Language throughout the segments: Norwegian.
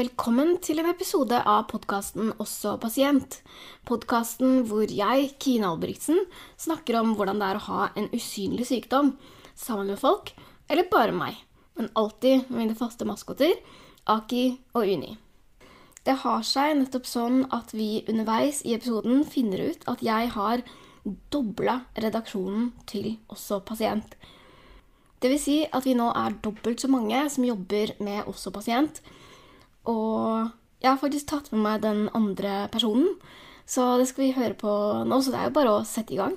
velkommen til en episode av podkasten Også pasient. Podkasten hvor jeg, Kine Albrigtsen, snakker om hvordan det er å ha en usynlig sykdom sammen med folk, eller bare meg, men alltid med mine faste maskoter, Aki og Uni. Det har seg nettopp sånn at vi underveis i episoden finner ut at jeg har dobla redaksjonen til Også pasient. Det vil si at vi nå er dobbelt så mange som jobber med Også pasient. Og jeg har faktisk tatt med meg den andre personen, så det skal vi høre på nå. Så det er jo bare å sette i gang.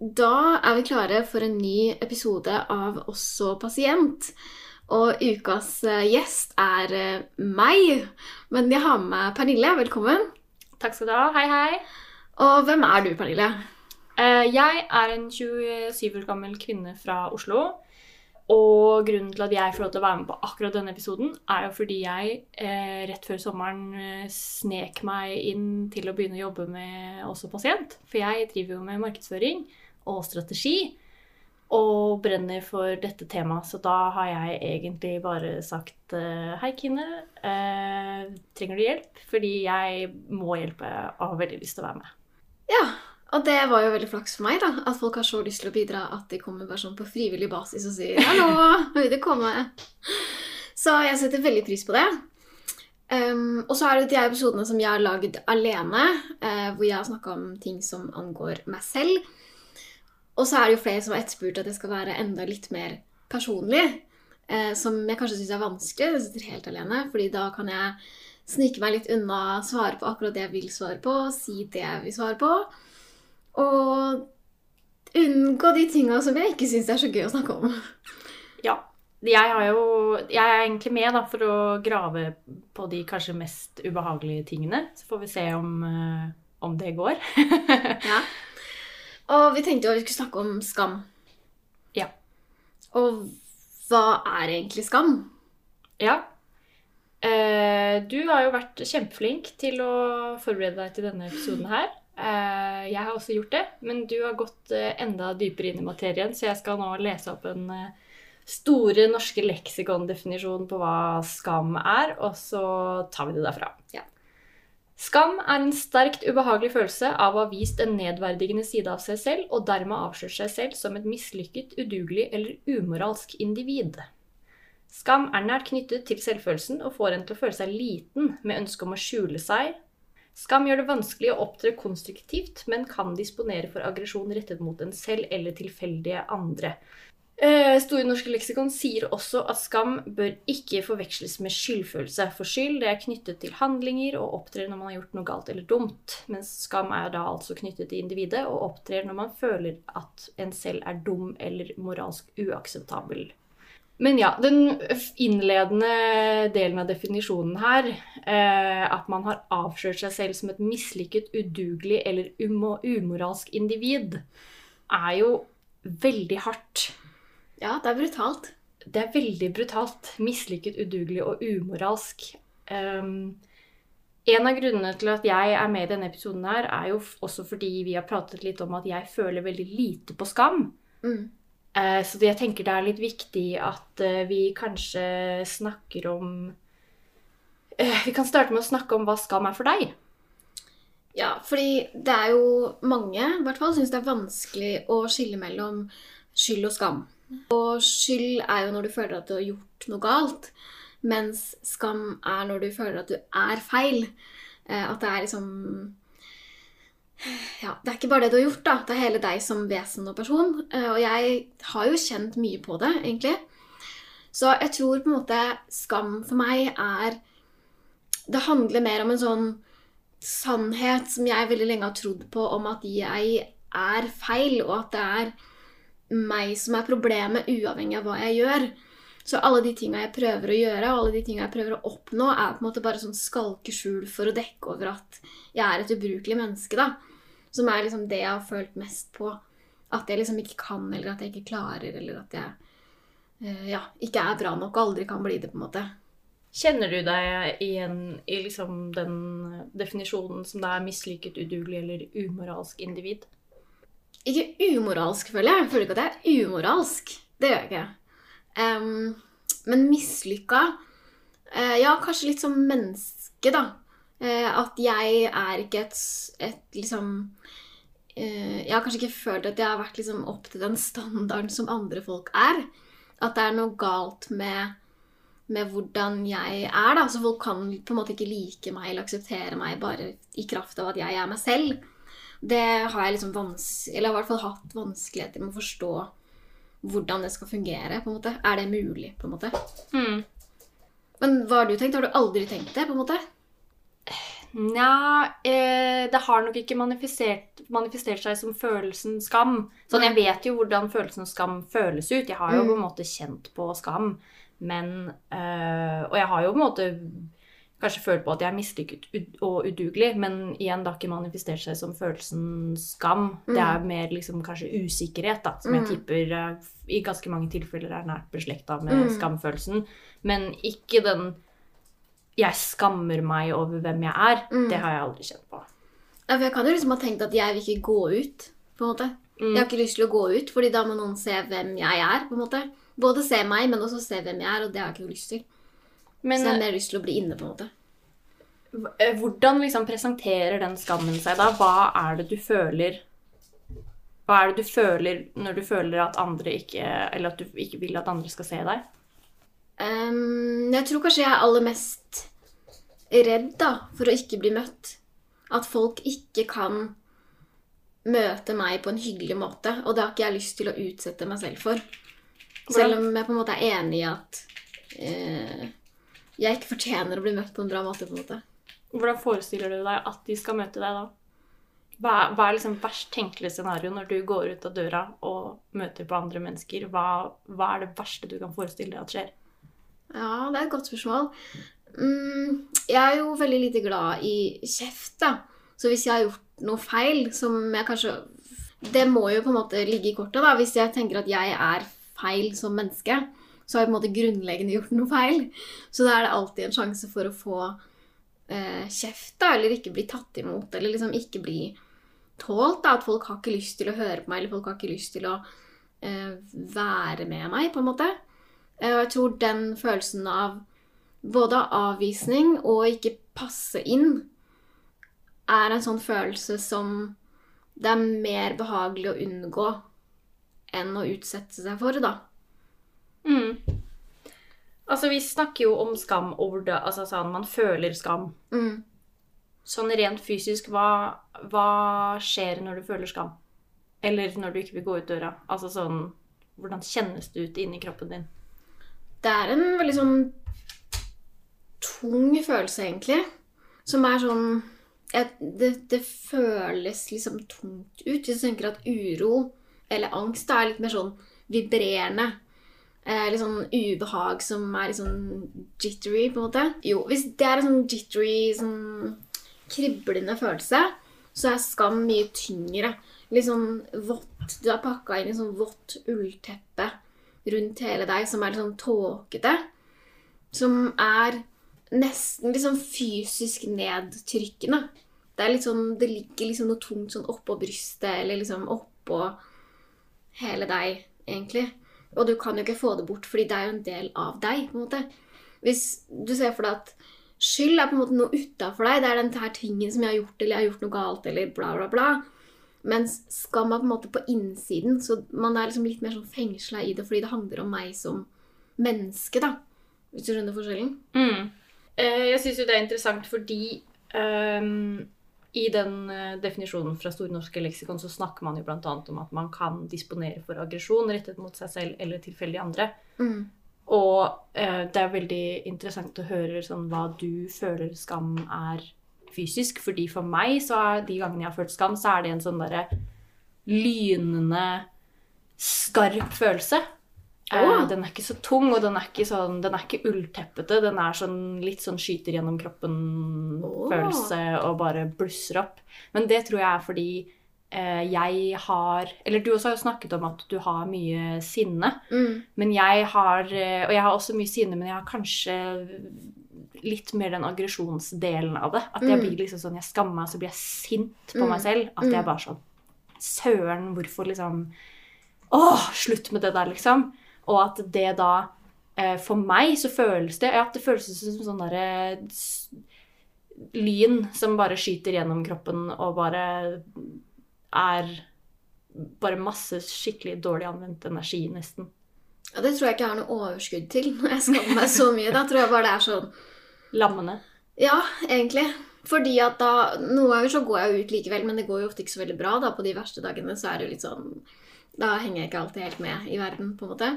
Da er vi klare for en ny episode av Også pasient. Og ukas eh, gjest er eh, meg. Men jeg har med Pernille. Velkommen. Takk skal du ha. Hei, hei. Og hvem er du, Pernille? Eh, Jeg er en 27 år gammel kvinne fra Oslo. Og grunnen til at jeg får lov til å være med på akkurat denne episoden, er jo fordi jeg eh, rett før sommeren eh, snek meg inn til å begynne å jobbe med også pasient. For jeg driver jo med markedsføring og strategi og brenner for dette temaet. Så da har jeg egentlig bare sagt hei, Kine. Trenger du hjelp? Fordi jeg må hjelpe og har veldig lyst til å være med. Ja, og det var jo veldig flaks for meg, da. At folk har så lyst til å bidra at de kommer bare sånn på frivillig basis og sier 'hallo, vil du komme'? Så jeg setter veldig pris på det. Um, og så er det de episodene som jeg har lagd alene, uh, hvor jeg har snakka om ting som angår meg selv. Og så er det jo flere som har etterspurt at jeg skal være enda litt mer personlig. Uh, som jeg kanskje syns er vanskelig. Jeg sitter helt alene, fordi da kan jeg snike meg litt unna, svare på akkurat det jeg vil svare på, si det jeg vil svare på. Og unngå de tinga som jeg ikke syns er så gøy å snakke om. Ja. Jeg, har jo, jeg er egentlig med da, for å grave på de kanskje mest ubehagelige tingene. Så får vi se om, eh, om det går. Ja. Og vi tenkte jo at vi skulle snakke om skam. Ja. Og hva er egentlig skam? Ja. Eh, du har jo vært kjempeflink til å forberede deg til denne episoden her. Eh, jeg har også gjort det, men du har gått eh, enda dypere inn i materien, så jeg skal nå lese opp en eh, store norske leksikon-definisjon på hva skam er, og så tar vi det derfra. Ja. Skam er en sterkt ubehagelig følelse av å ha vist en nedverdigende side av seg selv, og dermed avslørt seg selv som et mislykket, udugelig eller umoralsk individ. Skam er nært knyttet til selvfølelsen og får en til å føle seg liten med ønske om å skjule seg. Skam gjør det vanskelig å opptre konstruktivt, men kan disponere for aggresjon rettet mot en selv eller tilfeldige andre. Eh, Store norske leksikon sier også at skam bør ikke forveksles med skyldfølelse. For skyld det er knyttet til handlinger og opptrer når man har gjort noe galt eller dumt. Mens skam er da altså knyttet til individet og opptrer når man føler at en selv er dum eller moralsk uakseptabel. Men ja, den innledende delen av definisjonen her, eh, at man har avslørt seg selv som et mislykket, udugelig eller umo umoralsk individ, er jo veldig hardt. Ja, det er brutalt. Det er veldig brutalt. Mislykket, udugelig og umoralsk. Um, en av grunnene til at jeg er med i denne episoden, her, er jo også fordi vi har pratet litt om at jeg føler veldig lite på skam. Mm. Eh, så jeg tenker det er litt viktig at eh, vi kanskje snakker om eh, Vi kan starte med å snakke om hva skam er for deg. Ja, fordi det er jo mange i hvert fall syns det er vanskelig å skille mellom skyld og skam. Og skyld er jo når du føler at du har gjort noe galt, mens skam er når du føler at du er feil. At det er liksom Ja, det er ikke bare det du har gjort, da. Det er hele deg som vesen og person. Eh, Og jeg har jo kjent mye på det, egentlig. Så jeg tror på en måte skam for meg er Det handler mer om en sånn sannhet som jeg veldig lenge har trodd på, om at jeg er feil, og at det er meg som er problemet, uavhengig av hva jeg gjør. Så alle de tinga jeg prøver å gjøre, og alle de tinga jeg prøver å oppnå, er på en måte bare sånn skalkeskjul for å dekke over at jeg er et ubrukelig menneske, da. Som er liksom det jeg har følt mest på. At jeg liksom ikke kan, eller at jeg ikke klarer, eller at jeg uh, ja, ikke er bra nok og aldri kan bli det, på en måte. Kjenner du deg igjen i liksom den definisjonen som det er mislykket, udugelig eller umoralsk individ? Ikke umoralsk, føler jeg. Jeg føler ikke at jeg er umoralsk. Det gjør jeg ikke. Em, men mislykka uh, Ja, kanskje litt som menneske, da. Uh, at jeg er ikke et, et liksom uh, Jeg har kanskje ikke følt at jeg har vært liksom opp til den standarden som andre folk er. At det er noe galt med, med hvordan jeg er. da. Så folk kan på en måte ikke like meg eller akseptere meg bare i kraft av at jeg er meg selv. Det har jeg liksom vans eller i hvert fall hatt vanskeligheter med å forstå hvordan det skal fungere. på en måte. Er det mulig, på en måte? Mm. Men hva har du tenkt? Har du aldri tenkt det? på en måte? Nja, eh, det har nok ikke manifestert, manifestert seg som følelsen skam. Sånn, Jeg vet jo hvordan følelsen skam føles ut. Jeg har jo Mm. på en måte kjent på skam. Men øh, Og jeg har jo på en måte kanskje følt på at jeg er mislykket og udugelig, men igjen, det har ikke manifestert seg som følelsen skam. Det er mer liksom kanskje usikkerhet, da, som jeg Mm. tipper eh, i ganske mange tilfeller er nært beslekta med Mm. skamfølelsen. Men ikke den jeg skammer meg over hvem jeg er. Mm. Det har jeg aldri kjent på. Ja, for jeg kan jo liksom ha tenkt at jeg vil ikke gå ut. på en måte. Mm. Jeg har ikke lyst til å gå ut, fordi da må noen se hvem jeg er. på en måte. Både se meg, men også se hvem jeg er, og det har jeg ikke lyst til. Men så jeg har mer lyst til å bli inne. på en måte. eh, hvordan liksom presenterer den skammen seg da? Hva er det du føler Hva er det du føler når du føler at andre ikke Eller at du ikke vil at andre skal se deg? Um, jeg tror kanskje jeg er aller mest redd da, for å ikke bli møtt. At folk ikke kan møte meg på en hyggelig måte. Og det har ikke jeg lyst til å utsette meg selv for. Selv om jeg på en måte er enig i at eh, jeg ikke fortjener å bli møtt på en bra måte. på en måte. Hvordan forestiller du deg at de skal møte deg da? Hva er, hva er liksom verst tenkelig scenario når du går ut av døra og møter på andre mennesker? Hva, hva er det verste du kan forestille deg at skjer? Ja, det er et godt spørsmål. Mm, jeg er jo veldig lite glad i kjeft, da. Så hvis jeg har gjort noe feil, som jeg kanskje Det må jo på en måte ligge i kortet, da. Hvis jeg tenker at jeg er feil som menneske, så har jeg på en måte grunnleggende gjort noe feil. Så da er det alltid en sjanse for å få eh, kjeft, da, eller ikke bli tatt imot, eller liksom ikke bli tålt. da, At folk har ikke lyst til å høre på meg, eller folk har ikke lyst til å eh, være med meg, på en måte. Eh, Og jeg tror den følelsen av både avvisning og ikke passe inn er en sånn følelse som det er mer behagelig å unngå enn å utsette seg for, da. Mm. Altså, vi snakker jo om skam og hvordan altså, sånn, man føler skam. Mm. Sånn rent fysisk, hva, hva skjer når du føler skam? Eller når du ikke vil gå ut døra? Altså sånn Hvordan kjennes det ut inni kroppen din? Det er en veldig sånn tung følelse, egentlig. Som er sånn jeg, det, det føles liksom tungt ut. Hvis du tenker at uro eller angst er litt mer sånn vibrerende. Eh, litt sånn ubehag som er litt sånn jittery, på en måte. Jo, hvis det er en sånn jittery, sånn kriblende følelse, så er skam mye tyngre. Litt sånn vått Du har pakka inn i sånn vått ullteppe rundt hele deg som er litt sånn tåkete. Som er nesten litt sånn fysisk nedtrykkende. Det er litt sånn, det ligger liksom noe tungt sånn oppå brystet, eller liksom oppå hele deg, egentlig. Og du kan jo ikke få det bort, fordi det er jo en del av deg. på en måte. Hvis du ser for deg at skyld er på en måte noe utafor deg, det er den her tingen som jeg har gjort, eller jeg har gjort noe galt, eller bla, bla, bla. Mens skam er på en måte på innsiden, så man er liksom litt mer sånn fengsla i det fordi det handler om meg som menneske, da. Hvis du skjønner forskjellen? Mm. Eh, Jeg syns jo det er interessant fordi ehm, i den eh, definisjonen fra Store norske leksikon så snakker man jo bl.a. om at man kan disponere for aggresjon rettet mot seg selv eller tilfeldig andre. Mm. Og eh, det er veldig interessant å høre sånn, hva du føler skam er fysisk. Fordi for meg, så er de gangene jeg har følt skam, så er det en sånn derre lynende, skarp følelse. Åh. den er ikke så tung, og den er ikke, sånn, den er ikke ullteppete. Den er sånn, litt sånn skyter gjennom kroppen-følelse og bare blusser opp. Men det tror jeg er fordi eh, jeg har Eller du også har jo snakket om at du har mye sinne. Mm. Men jeg har eh, Og jeg har også mye sinne, men jeg har kanskje litt mer den aggresjonsdelen av det. At jeg Mm. blir liksom sånn Jeg skammer meg, så blir jeg sint på Mm. meg selv. At Mm. jeg bare sånn Søren, hvorfor liksom Åh, slutt med det der, liksom. Og at det da eh, For meg så føles det ja, det føles som sånn derre lyn som bare skyter gjennom kroppen og bare er bare masse skikkelig dårlig anvendt energi, nesten. Ja, Det tror jeg ikke jeg har noe overskudd til når jeg skammer meg så mye. Da tror jeg bare det er sånn Lammende. Ja, egentlig. Fordi at da Noen ganger så går jeg ut likevel, men det går jo ofte ikke så veldig bra. da På de verste dagene så er det jo litt sånn Da henger jeg ikke alltid helt med i verden, på en måte.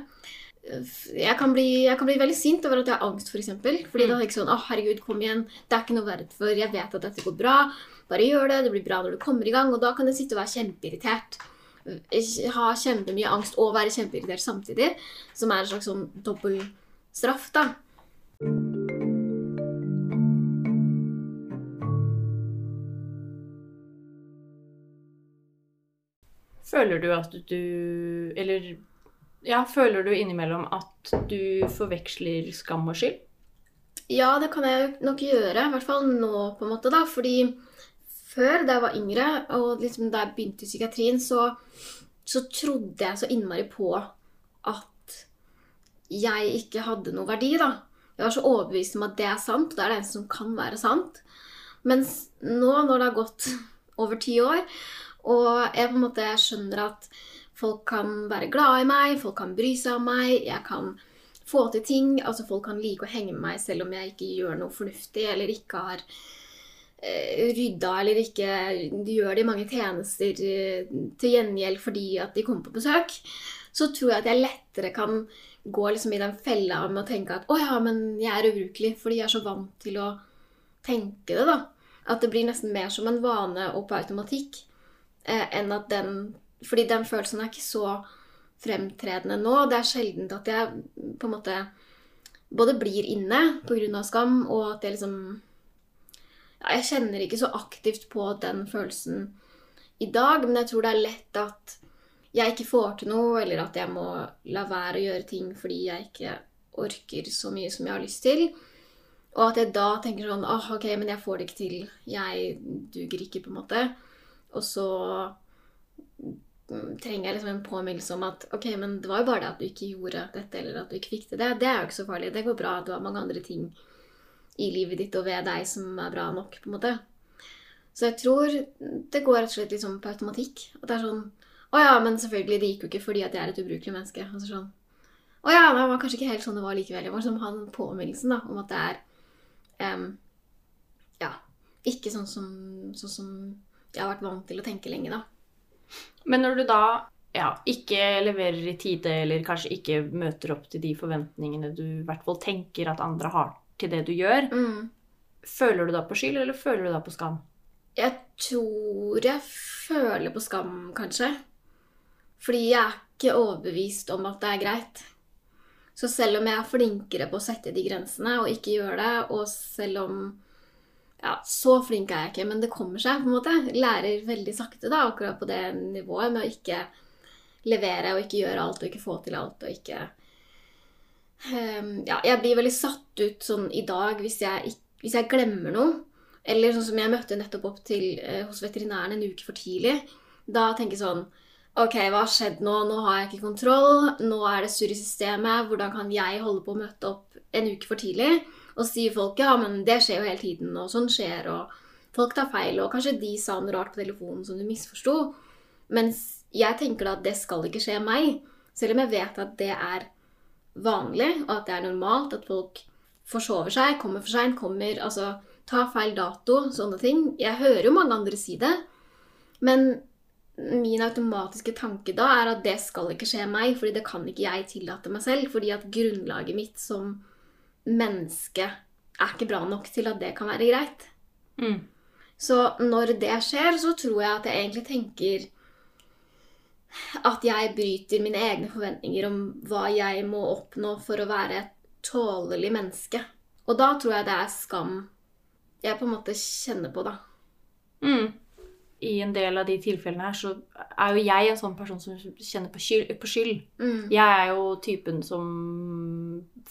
Jeg kan bli, jeg kan bli veldig sint over at jeg har angst, f.eks. For eksempel. Fordi da er det ikke sånn Å, herregud, kom igjen. Det er ikke noe verdt for. Jeg vet at dette går bra. Bare gjør det. Det blir bra når du kommer i gang. Og da kan jeg sitte og være kjempeirritert. Ha kjempemye angst og være kjempeirritert samtidig. Som er en slags sånn dobbel straff, da. Føler du at du Eller ja, føler du innimellom at du forveksler skam og skyld? Ja, det kan jeg nok gjøre. I hvert fall nå, på en måte. da, Fordi før, da jeg var yngre, og liksom da jeg begynte i psykiatrien, så, så trodde jeg så innmari på at jeg ikke hadde noe verdi. da. Jeg var så overbevist om at det er sant, og det er det eneste som kan være sant. Mens nå, når det har gått over ti år, og jeg på en måte skjønner at folk kan være glad i meg, folk kan bry seg om meg, jeg kan få til ting. Altså Folk kan like å henge med meg selv om jeg ikke gjør noe fornuftig eller ikke har eh, rydda eller ikke gjør de mange tjenester eh, til gjengjeld fordi at de kommer på besøk. Så tror jeg at jeg lettere kan gå liksom i den fella med å tenke at å ja, men jeg er ubrukelig fordi jeg er så vant til å tenke det, da. At det blir nesten mer som en vane og på automatikk enn at den Fordi den følelsen er ikke så fremtredende nå. Det er sjelden at jeg på en måte både blir inne pga. skam, og at jeg liksom ja, Jeg kjenner ikke så aktivt på den følelsen i dag, men jeg tror det er lett at jeg ikke får til noe, eller at jeg må la være å gjøre ting fordi jeg ikke orker så mye som jeg har lyst til. Og at jeg da tenker sånn ah, ok, men jeg får det ikke til. Jeg duger ikke, på en måte. Og så trenger jeg liksom en påminnelse om at ok, men det var jo bare det at du ikke gjorde dette, eller at du ikke fikk til det. Det er jo ikke så farlig. Det går bra. Du har mange andre ting i livet ditt og ved deg som er bra nok, på en måte. Så jeg tror det går rett og slett liksom på automatikk. At det er sånn Å ja, men selvfølgelig, det gikk jo ikke fordi at jeg er et ubrukelig menneske. Altså sånn Å ja, det var kanskje ikke helt sånn det var likevel. Jeg må liksom ha den påminnelsen da, om at det er um, Ja. Ikke sånn som, sånn som jeg har vært vant til å tenke lenge, da. Men når du da ja, ikke leverer i tide, eller kanskje ikke møter opp til de forventningene du i hvert fall tenker at andre har til det du gjør, Mm. føler du da på skyld, eller føler du da på skam? Jeg tror jeg føler på skam, kanskje. Fordi jeg er ikke overbevist om at det er greit. Så selv om jeg er flinkere på å sette de grensene og ikke gjøre det, og selv om Ja, så flink er jeg ikke, men det kommer seg, på en måte. Lærer veldig sakte da, akkurat på det nivået med å ikke levere og ikke gjøre alt og ikke få til alt og ikke um, Ja, jeg blir veldig satt ut sånn i dag hvis jeg, hvis jeg glemmer noe. Eller sånn som jeg møtte nettopp opp til uh, hos veterinæren en uke for tidlig. Da tenker jeg sånn Ok, hva har skjedd nå? Nå har jeg ikke kontroll. Nå er det surr i systemet. Hvordan kan jeg holde på å møte opp en uke for tidlig? Og sier folk ja, men det skjer jo hele tiden, og sånn skjer, og folk tar feil, og kanskje de sa noe rart på telefonen som du misforsto. Mens jeg tenker da at det skal ikke skje meg. Selv om jeg vet at det er vanlig, og at det er normalt at folk forsover seg, kommer for seint, kommer Altså tar feil dato, sånne ting. Jeg hører jo mange andre si det. Men min automatiske tanke da er at det skal ikke skje meg, fordi det kan ikke jeg tillate meg selv. Fordi at grunnlaget mitt som menneske er ikke bra nok til at det kan være greit. Mm. Så når det skjer, så tror jeg at jeg egentlig tenker at jeg bryter mine egne forventninger om hva jeg må oppnå for å være et tålelig menneske. Og da tror jeg det er skam jeg på en måte kjenner på, da. Mm. I en del av de tilfellene her så er jo jeg en sånn person som kjenner på skyld. På skyld. Mm. Jeg er jo typen som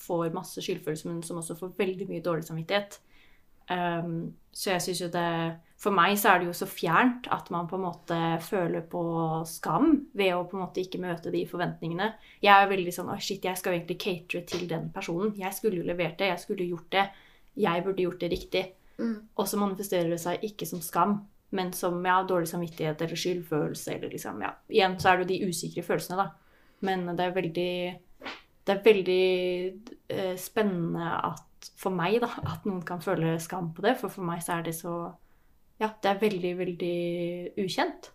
får masse skyldfølelse, men som også får veldig mye dårlig samvittighet. Um, så jeg syns jo det For meg så er det jo så fjernt at man på en måte føler på skam ved å på en måte ikke møte de forventningene. Jeg er veldig sånn Å, shit, jeg skal jo egentlig catere til den personen. Jeg skulle jo levert det. Jeg skulle gjort det. Jeg burde gjort det riktig. Mm. Og så manifesterer det seg ikke som skam, men som ja, dårlig samvittighet eller skyldfølelse. eller liksom, ja. Igjen så er det jo de usikre følelsene, da. Men det er veldig, det er veldig eh, spennende at for meg da, at noen kan føle skam på det. For for meg så er det så Ja, det er veldig, veldig ukjent.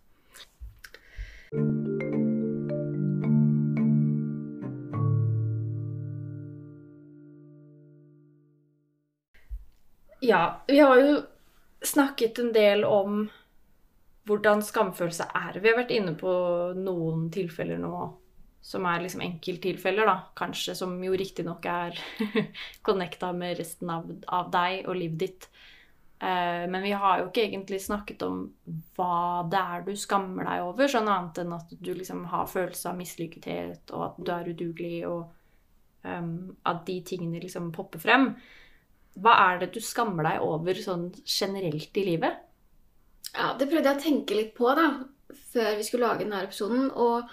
Ja, vi har jo snakket en del om hvordan skamfølelse er. Vi har vært inne på noen tilfeller nå som er liksom enkelttilfeller, da, kanskje, som jo riktignok er connecta med resten av, av, deg og livet ditt. Eh, men vi har jo ikke egentlig snakket om hva det er du skammer deg over, sånn annet enn at du liksom har følelse av mislykkethet, og at du er udugelig, og um, at de tingene liksom popper frem. Hva er det du skammer deg over sånn generelt i livet? Ja, det prøvde jeg å tenke litt på da, før vi skulle lage denne episoden. Og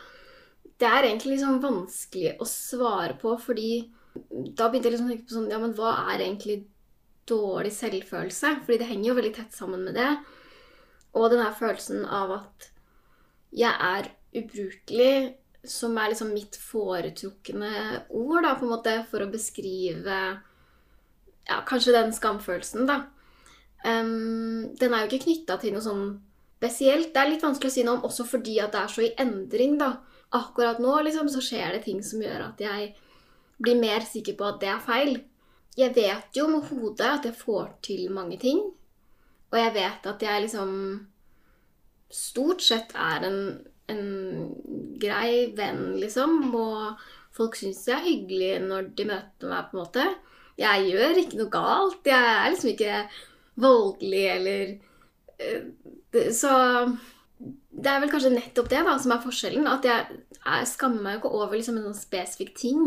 det er egentlig liksom vanskelig å svare på, fordi da begynte jeg liksom å tenke på sånn Ja, men hva er egentlig dårlig selvfølelse? Fordi det henger jo veldig tett sammen med det. Og den her følelsen av at jeg er ubrukelig, som er liksom mitt foretrukne ord, da, på en måte, for å beskrive ja, kanskje den skamfølelsen, da. Um, den er jo ikke knytta til noe sånn spesielt. Det er litt vanskelig å si noe om også fordi at det er så i endring, da. Akkurat nå liksom, så skjer det ting som gjør at jeg blir mer sikker på at det er feil. Jeg vet jo med hodet at jeg får til mange ting. Og jeg vet at jeg liksom stort sett er en, en grei venn, liksom. Og folk syns jeg er hyggelig når de møter meg, på en måte. Jeg gjør ikke noe galt. Jeg er liksom ikke voldelig eller uh, Så det er vel kanskje nettopp det da, som er forskjellen. At jeg, jeg skammer meg jo ikke over liksom, en sånn spesifikk ting.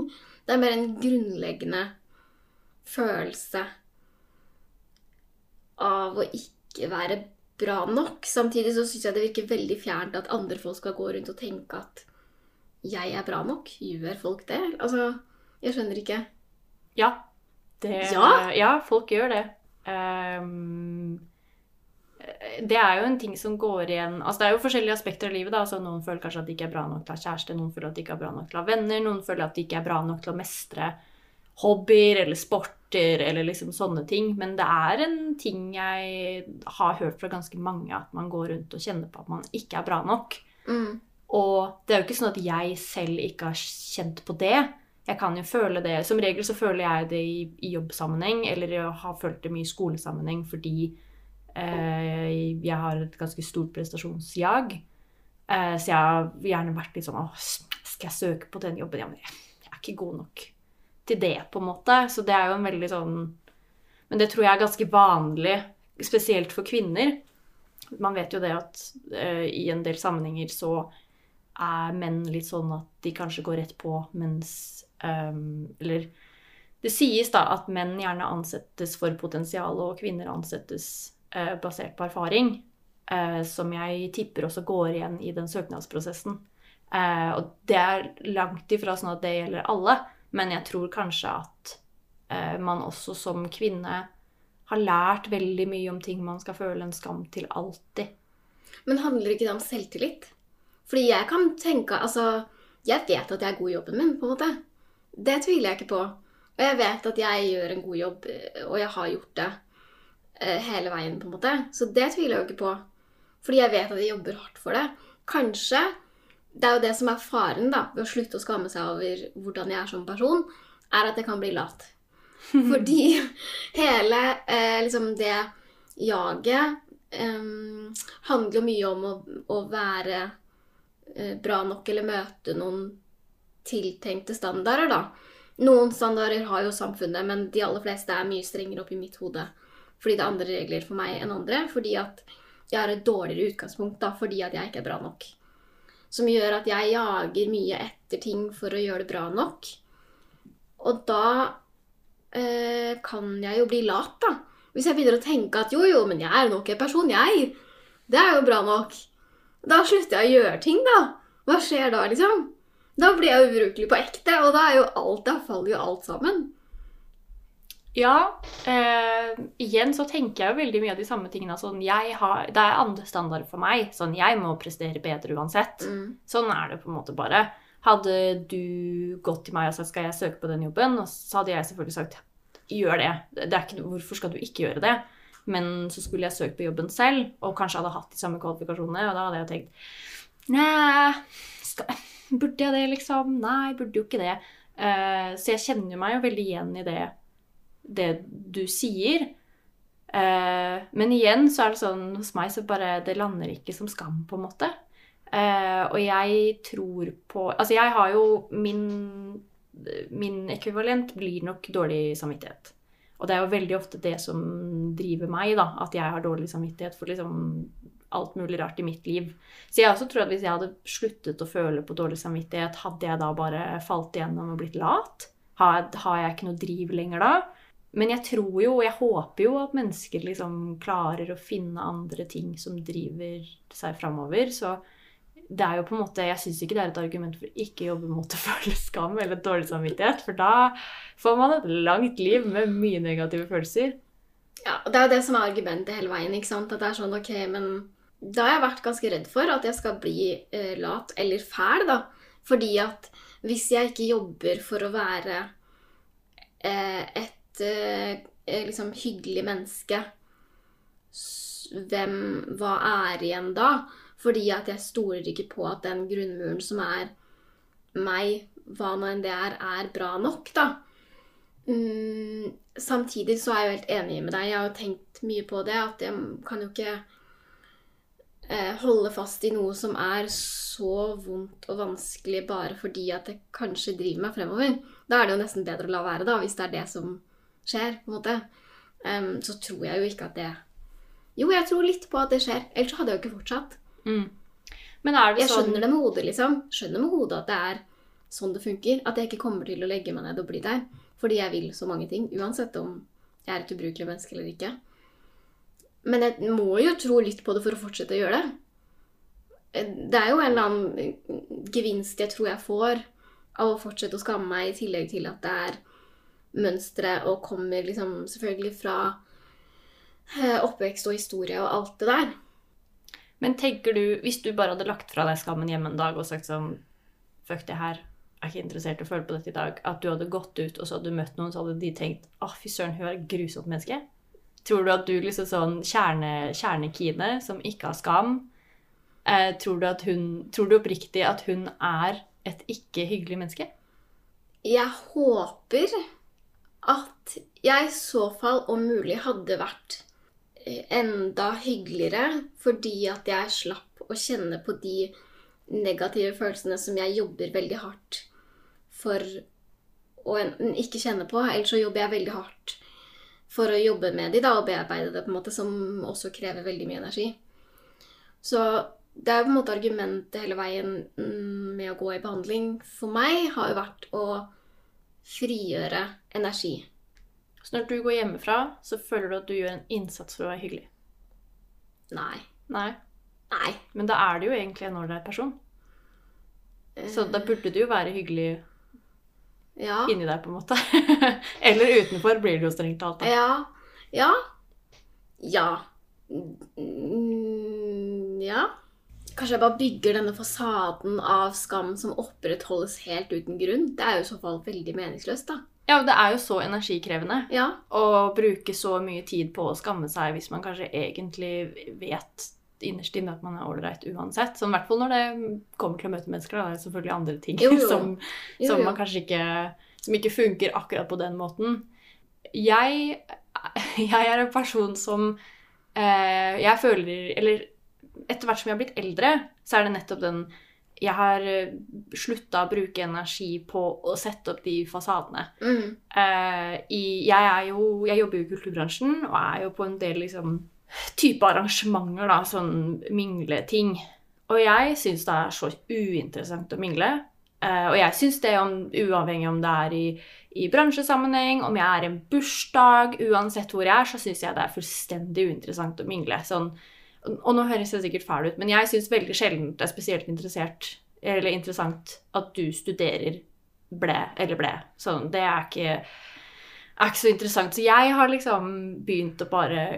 Det er mer en grunnleggende følelse av å ikke være bra nok. Samtidig så syns jeg det virker veldig fjernt at andre folk skal gå rundt og tenke at jeg er bra nok. Gjør folk det? Altså, jeg skjønner ikke. Ja. Det, Ja? ja, folk gjør det. Um, det er jo en ting som går igjen altså Det er jo forskjellige aspekter av livet. da, altså Noen føler kanskje at de ikke er bra nok til å ha kjæreste, noen føler at de ikke er bra nok til å ha venner, noen føler at de ikke er bra nok til å mestre hobbyer eller sporter eller liksom sånne ting. Men det er en ting jeg har hørt fra ganske mange, at man går rundt og kjenner på at man ikke er bra nok. Mm. Og det er jo ikke sånn at jeg selv ikke har kjent på det. Jeg kan jo føle det, Som regel så føler jeg det i, i jobbsammenheng, eller jeg har følt det mye i skolesammenheng fordi eh, jeg har et ganske stort prestasjonsjag. Eh, så jeg har gjerne vært litt sånn Å, skal jeg søke på den jobben? Ja, men jeg, er ikke god nok til det, på en måte. Så det er jo en veldig sånn Men det tror jeg er ganske vanlig, spesielt for kvinner. Man vet jo det at eh, i en del sammenhenger så er menn litt sånn at de kanskje går rett på, mens um, Eller det sies da at menn gjerne ansettes for potensial, og kvinner ansettes uh, basert på erfaring. Uh, som jeg tipper også går igjen i den søknadsprosessen. Uh, og det er langt ifra sånn at det gjelder alle, men jeg tror kanskje at man også som kvinne har lært veldig mye om ting man skal føle en skam til alltid. Men handler ikke det om selvtillit? Fordi jeg kan tenke Altså, jeg vet at jeg er god i jobben min, på en måte. Det tviler jeg ikke på. Og jeg vet at jeg gjør en god jobb, eh, og jeg har gjort det eh, hele veien, på en måte. Så det tviler jeg jo ikke på. Fordi jeg vet at jeg jobber hardt for det. Kanskje Det er jo det som er faren da, ved å slutte å skamme seg over hvordan jeg er som person, er at jeg kan bli lat. Fordi hele eh, liksom det jaget eh, handler jo mye om å, å være eh, bra nok eller møte noen tiltenkte standarder, da. Noen standarder har jo samfunnet, men de aller fleste er mye strengere oppi mitt hode. Fordi det er andre regler for meg enn andre. Fordi at jeg har et dårligere utgangspunkt da, fordi at jeg ikke er bra nok. Som gjør at jeg jager mye etter ting for å gjøre det bra nok. Og da eh, kan jeg jo bli lat, da. Hvis jeg begynner å tenke at jo, jo, men jeg er nok en person, jeg. Det er jo bra nok. Da slutter jeg å gjøre ting, da. Hva skjer da, liksom? Da blir jeg ubrukelig på ekte, og da er jo alt, da faller jo alt sammen. Ja. Eh, igjen så tenker jeg jo veldig mye av de samme tingene. Sånn, jeg har, det er andre standarder for meg. Sånn, jeg må prestere bedre uansett. Mm. Sånn er det på en måte bare. Hadde du gått til meg og sagt skal jeg søke på den jobben, så hadde jeg selvfølgelig sagt gjør det. det er ikke, hvorfor skal du ikke gjøre det? Men så skulle jeg søkt på jobben selv, og kanskje hadde hatt de samme kvalifikasjonene, og da hadde jeg tenkt Nei, skal, burde jeg det, liksom? Nei, burde jo ikke det. Uh, så jeg kjenner meg jo veldig igjen i det, det du sier. Uh, men igjen så er det sånn hos meg så bare Det lander ikke som skam, på en måte. Uh, og jeg tror på Altså, jeg har jo min Min ekvivalent blir nok dårlig samvittighet. Og det er jo veldig ofte det som driver meg, da. At jeg har dårlig samvittighet for liksom alt mulig rart i mitt liv. Så jeg også tror at hvis jeg hadde sluttet å føle på dårlig samvittighet, hadde jeg da bare falt igjennom og blitt lat? Har, har jeg ikke noe driv lenger da? Men jeg tror jo, og jeg håper jo, at mennesker liksom klarer å finne andre ting som driver seg framover. Så det er jo på en måte, jeg syns ikke det er et argument for ikke å jobbe mot å føle skam eller dårlig samvittighet. For da får man et langt liv med mye negative følelser. Ja, og Det er jo det som er argumentet hele veien. ikke sant? At det er sånn, ok, men Da har jeg vært ganske redd for at jeg skal bli eh, lat eller fæl, da. Fordi at hvis jeg ikke jobber for å være eh, et eh, liksom hyggelig menneske, hvem Hva er igjen da? Fordi at jeg stoler ikke på at den grunnmuren som er meg, hva nå enn det er, er bra nok, da. Mm, samtidig så er jeg jo helt enig med deg. Jeg har jo tenkt mye på det. At jeg kan jo ikke eh, holde fast i noe som er så vondt og vanskelig bare fordi at det kanskje driver meg fremover. Da er det jo nesten bedre å la være, da, hvis det er det som skjer. på en måte. Um, så tror jeg jo ikke at det Jo, jeg tror litt på at det skjer. Ellers hadde jeg jo ikke fortsatt. Mm. Men er det Jeg sånn skjønner det med hodet, liksom. Skjønner med hodet at det er sånn det funker. At jeg ikke kommer til å legge meg ned og bli der. Fordi jeg vil så mange ting. Uansett om jeg er et ubrukelig menneske eller ikke. Men jeg må jo tro litt på det for å fortsette å gjøre det. Det er jo en eller annen gevinst jeg tror jeg får av å fortsette å skamme meg, i tillegg til at det er mønstre og kommer liksom selvfølgelig fra eh, oppvekst og historie og alt det der. Men tenker du, hvis du bare hadde lagt fra deg skammen hjemme en dag og sagt sånn Fuck det her, jeg er ikke interessert i å føle på dette i dag. At du hadde gått ut, og så hadde du møtt noen, så hadde de tenkt Å, fy søren, hun er et grusomt menneske. Tror du at du liksom sånn kjerne, kjernekine som ikke har skam eh, tror, du at hun, tror du oppriktig at hun er et ikke hyggelig menneske? Jeg håper at jeg i så fall om mulig hadde vært eh, enda hyggeligere fordi at jeg slapp å kjenne på de negative følelsene som jeg jobber veldig hardt for å ikke kjenne på. Ellers så jobber jeg veldig hardt for å jobbe med de da, og bearbeide det, på en måte, som også krever veldig mye energi. Så det er på en måte argumentet hele veien mm, med å gå i behandling for meg har jo vært å frigjøre energi. Så når du går hjemmefra, så føler du at du gjør en innsats for å være hyggelig? Nei. Nei. Nei. Men da er det jo egentlig en ålreit person. Så da burde du jo være hyggelig Ja. inni deg, på en måte. Eller utenfor blir det jo strengt talt. Ja. Ja. Ja. Mm, Ja. Kanskje jeg bare bygger denne fasaden av skam som opprettholdes helt uten grunn. Det er jo i så fall veldig meningsløst, da. Ja, det er jo så energikrevende Ja. å bruke så mye tid på å skamme seg hvis man kanskje egentlig vet innerst inne at man er ålreit uansett. Sånn, I hvert fall når det kommer til å møte mennesker. Da. Det er selvfølgelig andre ting Jo, jo. som, som jo. ikke Som ikke funker akkurat på den måten. Jeg, jeg er en person som eh, Jeg føler Eller etter hvert som jeg har blitt eldre, så er det nettopp den Jeg har slutta å bruke energi på å sette opp de fasadene. Mm. Eh, i, jeg, jo, jeg jobber jo i kulturbransjen og er jo på en del liksom, type arrangementer, da, sånn mingleting. Og jeg syns det er så uinteressant å mingle. Uh, og jeg syns det, om, uavhengig om det er i, i bransjesammenheng, om jeg er i en bursdag, uansett hvor jeg er, så syns jeg det er fullstendig uinteressant å mingle. Sånn, og nå høres jeg sikkert fæl ut, men jeg syns veldig sjelden det er spesielt interessant at du studerer ble eller ble. Sånn, det er ikke, er ikke så interessant. Så jeg har liksom begynt å bare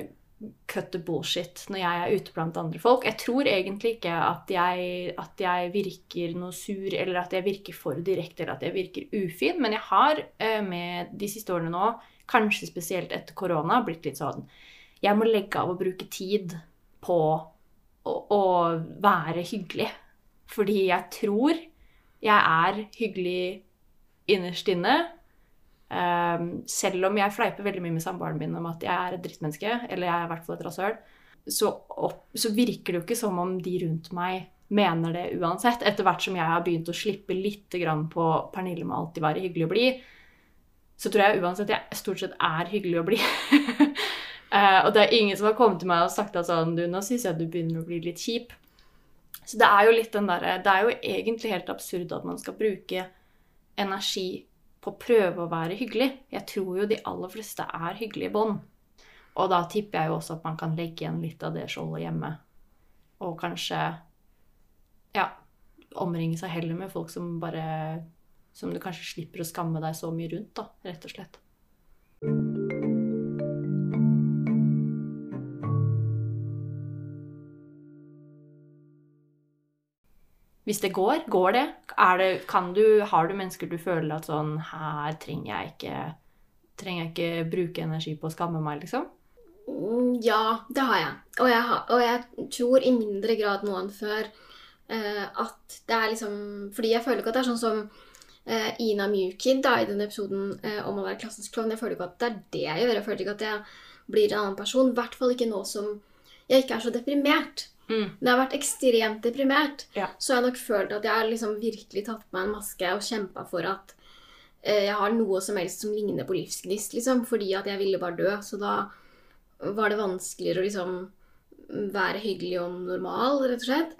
cut the bullshit når jeg er ute blant andre folk. Jeg tror egentlig ikke at jeg, at jeg virker noe sur, eller at jeg virker for direkte, eller at jeg virker ufin, men jeg har eh, med de siste årene nå, kanskje spesielt etter korona, blitt litt sånn Jeg må legge av å bruke tid på å, å være hyggelig. Fordi jeg tror jeg er hyggelig innerst inne. Um, selv om jeg fleiper veldig mye med samboeren min om at jeg er et drittmenneske, eller jeg er i hvert fall et rasshøl, så, så, virker det jo ikke som om de rundt meg mener det uansett. Etter hvert som jeg har begynt å slippe litt på Pernille med alltid være hyggelig å bli, så tror jeg uansett jeg stort sett er hyggelig å bli. uh, og det er ingen som har kommet til meg og sagt at sånn Du, nå syns jeg du begynner å bli litt kjip. Så det er jo litt den derre Det er jo egentlig helt absurd at man skal bruke energi på å prøve å være hyggelig. Jeg tror jo de aller fleste er hyggelige i bånd. Og da tipper jeg jo også at man kan legge igjen litt av det skjoldet hjemme. Og kanskje ja, omringe seg heller med folk som bare Som du kanskje slipper å skamme deg så mye rundt, da, rett og slett. Hvis det går, går det? det du, har du mennesker du føler at sånn Her trenger jeg ikke, trenger jeg ikke bruke energi på å skamme meg, liksom? Mm, ja, det har jeg. Og jeg, har, og jeg tror i mindre grad nå enn før eh, at det er liksom Fordi jeg føler ikke at det er sånn som eh, Ina Mjukid da, i den episoden eh, om å være klassens klovn. Jeg føler ikke at det er det jeg gjør. Jeg føler ikke at jeg blir en annen person. I hvert fall ikke nå som jeg ikke er så deprimert. Mm. Når jeg har vært ekstremt deprimert, ja. så har jeg nok følt at jeg har liksom virkelig tatt på meg en maske og kjempa for at eh, jeg har noe som helst som ligner på livsgnist, liksom. Fordi at jeg ville bare dø. Så da var det vanskeligere å liksom være hyggelig og normal, rett og slett.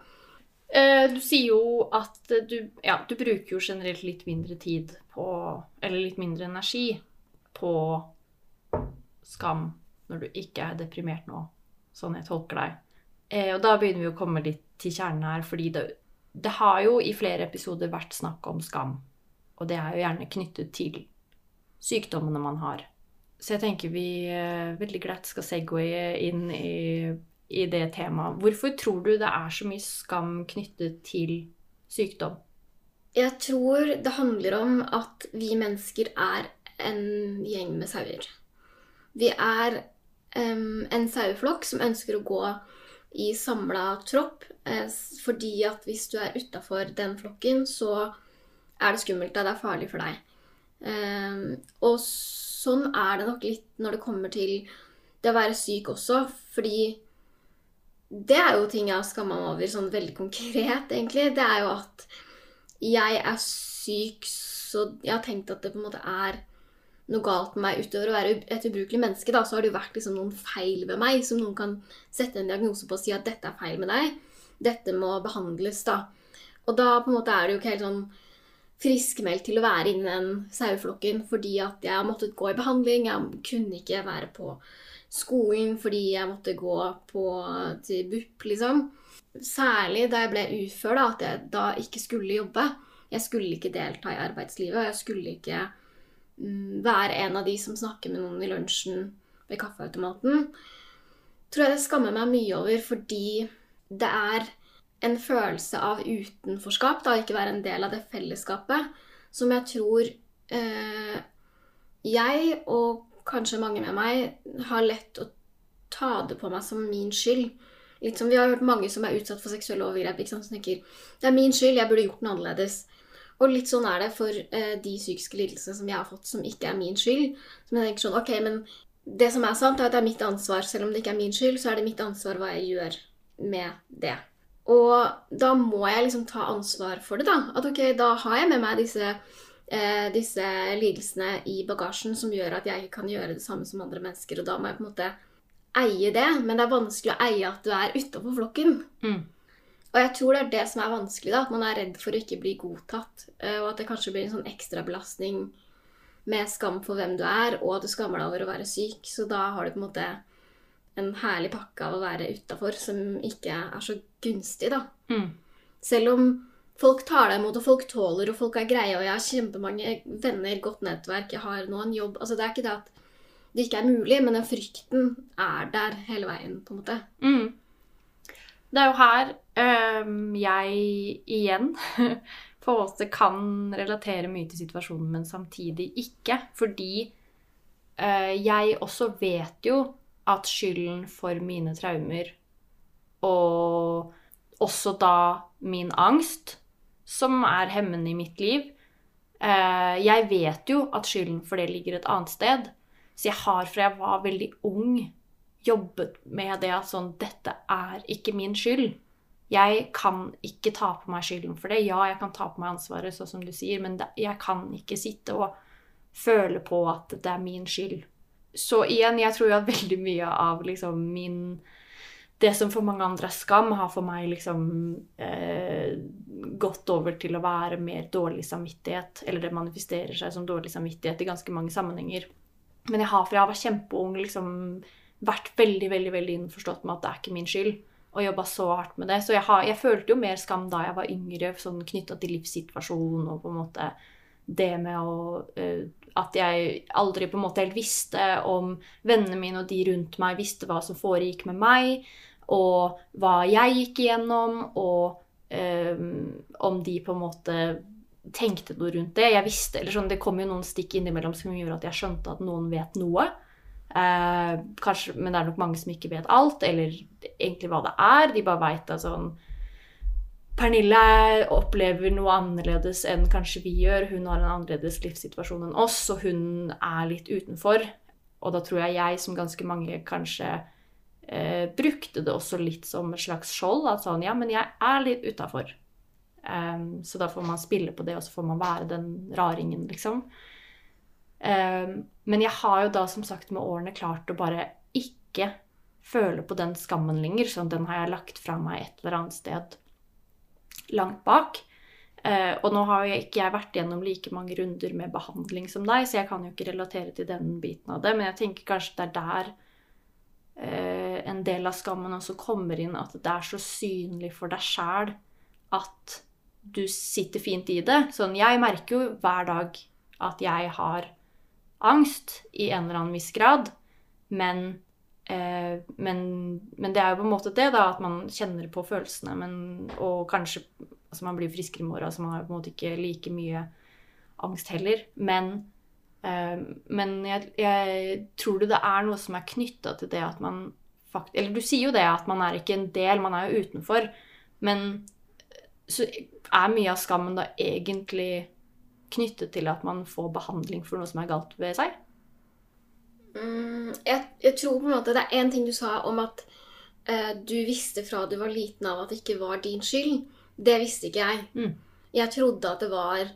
Eh, du sier jo at du, ja, du bruker jo generelt litt mindre tid på Eller litt mindre energi på skam når du ikke er deprimert nå, sånn jeg tolker deg. Eh, og da begynner vi å komme litt til kjernen her, fordi det, det, har jo i flere episoder vært snakk om skam. Og det er jo gjerne knyttet til sykdommene man har. Så jeg tenker vi eh, veldig glatt skal segwaye inn i, i det temaet. Hvorfor tror du det er så mye skam knyttet til sykdom? Jeg tror det handler om at vi mennesker er en gjeng med sauer. Vi er um, en saueflokk som ønsker å gå i samla tropp. Eh, fordi at hvis du er utafor den flokken, så er det skummelt. Det er farlig for deg. Eh, og sånn er det nok litt når det kommer til det å være syk også. Fordi det er jo ting jeg har skamma meg over sånn veldig konkret, egentlig. Det er jo at jeg er syk, så jeg har tenkt at det på en måte er noe galt med meg utover å være et ubrukelig menneske, da, så har det jo vært liksom noen feil ved meg som noen kan sette en diagnose på og si at dette er feil med deg. Dette må behandles, da. Og da på en måte er det jo ikke helt sånn friskmeldt til å være inni den saueflokken fordi at jeg har måttet gå i behandling. Jeg kunne ikke være på skolen fordi jeg måtte gå på, til BUP, liksom. Særlig da jeg ble ufør, da, at jeg da ikke skulle jobbe. Jeg skulle ikke delta i arbeidslivet, og jeg skulle ikke være en av de som snakker med noen i lunsjen ved kaffeautomaten, tror jeg det skammer meg mye over fordi det er en følelse av utenforskap, da ikke være en del av det fellesskapet, som jeg tror eh, jeg, og kanskje mange med meg, har lett å ta det på meg som min skyld. Litt som Vi har hørt mange som er utsatt for seksuelle overgrep. Som tenker det er min skyld, jeg burde gjort noe annerledes. Og litt sånn er det for eh, de psykiske lidelsene som jeg har fått, som ikke er min skyld. Som jeg tenker sånn, ok, men Det som er sant, er at det er mitt ansvar. Selv om det ikke er min skyld, så er det mitt ansvar hva jeg gjør med det. Og da må jeg liksom ta ansvar for det, da. At ok, da har jeg med meg disse, eh, disse lidelsene i bagasjen som gjør at jeg ikke kan gjøre det samme som andre mennesker. Og da må jeg på en måte eie det. Men det er vanskelig å eie at du er utafor flokken. Mm. Og jeg tror det er det som er vanskelig, da, at man er redd for å ikke bli godtatt. eh, Og at det kanskje blir en sånn ekstrabelastning med skam for hvem du er, og at du skammer deg over å være syk. Så da har du på en måte en herlig pakke av å være utafor som ikke er så gunstig, da. Mm. Selv om folk tar deg imot, og folk tåler, og folk er greie, og jeg har kjempemange venner, godt nettverk, jeg har nå en jobb Altså det er ikke det at det ikke er mulig, men den frykten er der hele veien, på en måte. Mm. Det er jo her jeg igjen på en måte kan relatere mye til situasjonen, men samtidig ikke. Fordi øh, jeg også vet jo at skylden for mine traumer og også da min angst, som er hemmende i mitt liv øh, Jeg vet jo at skylden for det ligger et annet sted. Så jeg har fra jeg var veldig ung jobbet med det at sånn Dette er ikke min skyld. Jeg kan ikke ta på meg skylden for det. Ja, jeg kan ta på meg ansvaret, sånn som du sier, men jeg kan ikke sitte og føle på at det er min skyld. Så igjen, jeg tror jo at veldig mye av liksom min Det som for mange andre er skam, har for meg liksom eh, gått over til å være mer dårlig samvittighet. Eller det manifesterer seg som dårlig samvittighet i ganske mange sammenhenger. Men jeg har fra jeg var kjempeung liksom vært veldig veldig, veldig innforstått med at det er ikke min skyld. Og jobba så hardt med det. Så jeg, har, jeg følte jo mer skam da jeg var yngre, sånn knytta til livssituasjonen og på en måte det med å eh, At jeg aldri på en måte helt visste om vennene mine og de rundt meg visste hva som foregikk med meg, og hva jeg gikk igjennom, og um, om de på en måte tenkte noe rundt det. Jeg visste, eller sånn, Det kom jo noen stikk innimellom som gjorde at jeg skjønte at noen vet noe. Eh, kanskje, men det er nok mange som ikke vet alt, eller egentlig hva det er. De bare veit at sånn Pernille opplever noe annerledes enn kanskje vi gjør. Hun har en annerledes livssituasjon enn oss, og hun er litt utenfor. Og da tror jeg jeg, som ganske mange, kanskje eh, brukte det også litt som et slags skjold. At sånn, ja, men jeg er litt utafor. Um, så da får man spille på det, og så får man være den raringen, liksom. Um, men jeg har jo da som sagt med årene klart å bare ikke føle på den skammen lenger. Sånn, den har jeg lagt fra meg et eller annet sted langt bak. Uh, og nå har jo ikke jeg vært gjennom like mange runder med behandling som deg, så jeg kan jo ikke relatere til den biten av det, men jeg tenker kanskje det er der uh, en del av skammen også kommer inn, at det er så synlig for deg sjæl at du sitter fint i det. Sånn, jeg merker jo hver dag at jeg har angst i en eller annen viss grad, men, eh, men, men det er jo på en måte det, da, at man kjenner på følelsene, men, og kanskje altså Man blir friskere i morgen, så man har på en måte ikke like mye angst heller. Men, eh, men jeg, jeg tror det er noe som er knytta til det at man faktisk Eller du sier jo det, at man er ikke en del, man er jo utenfor. Men så er mye av skammen da egentlig knyttet til at man får behandling for noe som er galt ved seg? Mm, jeg, jeg, tror på en måte det er én ting du sa om at eh, du visste fra du var liten av at det ikke var din skyld. Det visste ikke jeg. Mm. Jeg trodde at det var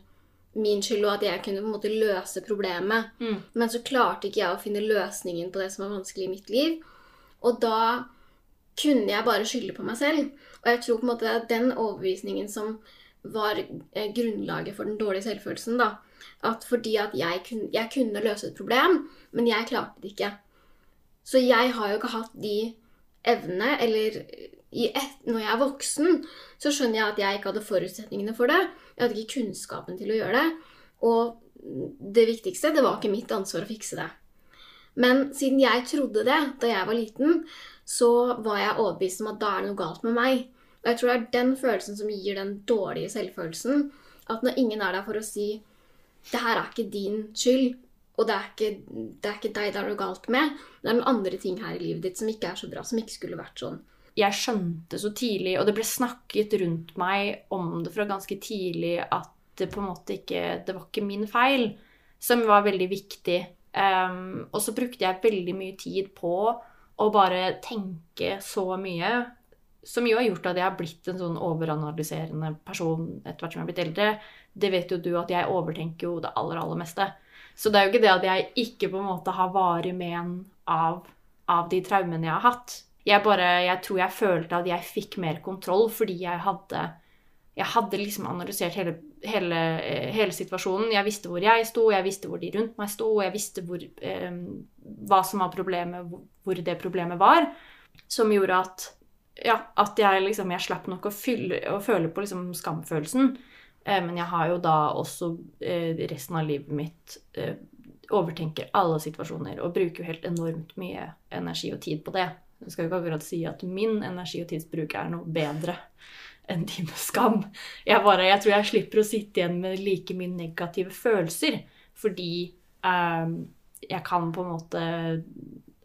min skyld, og at jeg kunne på en måte løse problemet. Mm. Men så klarte ikke jeg å finne løsningen på det som var vanskelig i mitt liv. Og da kunne jeg bare skylde på meg selv. Og jeg tror på en måte er den overbevisningen som var eh, grunnlaget for den dårlige selvfølelsen. da. At fordi at jeg kunne, jeg kunne løse et problem, men jeg klarte det ikke. Så jeg har jo ikke hatt de evnene, eller et, når jeg er voksen, så skjønner jeg at jeg ikke hadde forutsetningene for det. Jeg hadde ikke kunnskapen til å gjøre det. Og det viktigste, det var ikke mitt ansvar å fikse det. Men siden jeg trodde det da jeg var liten, så var jeg overbevist om at da er det noe galt med meg. Og jeg tror det er den følelsen som gir den dårlige selvfølelsen. At når ingen er der for å si 'Det her er ikke din skyld', og det er ikke, det er ikke deg det er noe galt med, det er noen andre ting her i livet ditt som ikke er så bra, som ikke skulle vært sånn. Jeg skjønte så tidlig, og det ble snakket rundt meg om det fra ganske tidlig, at det på en måte ikke Det var ikke min feil, som var veldig viktig. Um, og så brukte jeg veldig mye tid på å bare tenke så mye som jo har gjort at jeg har blitt en sånn overanalyserende person etter hvert som jeg har blitt eldre. Det vet jo du at jeg overtenker jo det aller, aller meste. Så det er jo ikke det at jeg ikke på en måte har varig men av, av de traumene jeg har hatt. Jeg bare, jeg tror jeg følte at jeg fikk mer kontroll fordi jeg hadde jeg hadde liksom analysert hele, hele, eh, hele situasjonen. Jeg visste hvor jeg sto, jeg visste hvor de rundt meg sto, jeg visste hvor, eh, hva som var problemet, hvor, det problemet var. Som gjorde at, ja, at jeg, liksom, jeg slapp nok å, fylle, å føle på liksom skamfølelsen. Eh, men jeg har jo da også eh, resten av livet mitt eh, overtenker alle situasjoner og bruker jo helt enormt mye energi og tid på det. Jeg skal jo ikke akkurat si at min energi- og tidsbruk er noe bedre enn din skam. Jeg, bare, jeg tror jeg slipper å sitte igjen med like mye negative følelser. Fordi jeg kan på en måte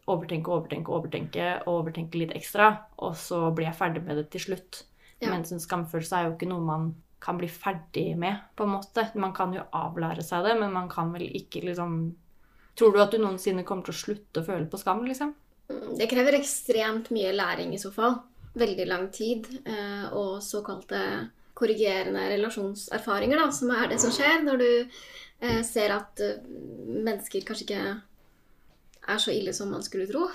overtenke, overtenke, overtenke og overtenke litt ekstra. Og så blir jeg ferdig med det til slutt. Ja. Mens en skamfølelse er jo ikke noe man kan bli ferdig med, på en måte. Man kan jo avlære seg det, men man kan vel ikke liksom Tror du at du noensinne kommer til å slutte å føle på skam, liksom? Det krever ekstremt mye læring i så fall. Veldig lang tid. eh, Og såkalte korrigerende relasjonserfaringer, da, som er det som skjer når du eh, ser at eh, mennesker kanskje ikke er så ille som man skulle tro.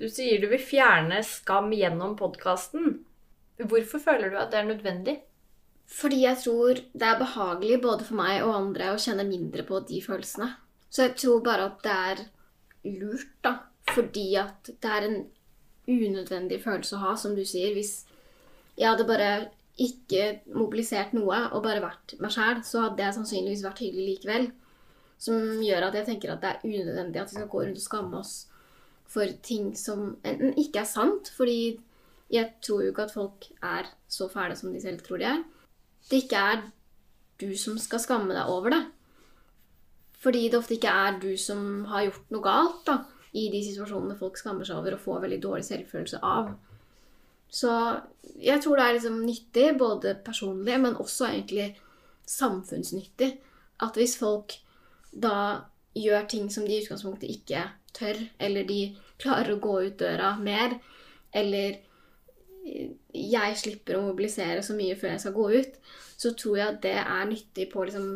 Du sier du vil fjerne skam gjennom podkasten. Hvorfor føler du at det er nødvendig? Fordi jeg tror det er behagelig både for meg og andre å kjenne mindre på de følelsene. Så jeg tror bare at det er lurt, da. Fordi at det er en unødvendig følelse å ha, som du sier. Hvis jeg hadde bare ikke mobilisert noe og bare vært meg sjæl, så hadde jeg sannsynligvis vært hyggelig likevel. Som gjør at jeg tenker at det er unødvendig at vi skal gå rundt og skamme oss for ting som enten ikke er sant, fordi jeg tror jo ikke at folk er så fæle som de selv tror de er. Det ikke er du som skal skamme deg over det. Fordi det ofte ikke er du som har gjort noe galt da, i de situasjonene folk skammer seg over og får veldig dårlig selvfølelse av. Så jeg tror det er liksom nyttig, både personlig, men også egentlig samfunnsnyttig, at hvis folk da gjør ting som de i utgangspunktet ikke tør, eller de klarer å gå ut døra mer, eller jeg slipper å mobilisere så mye før jeg skal gå ut, så tror jeg at det er nyttig på liksom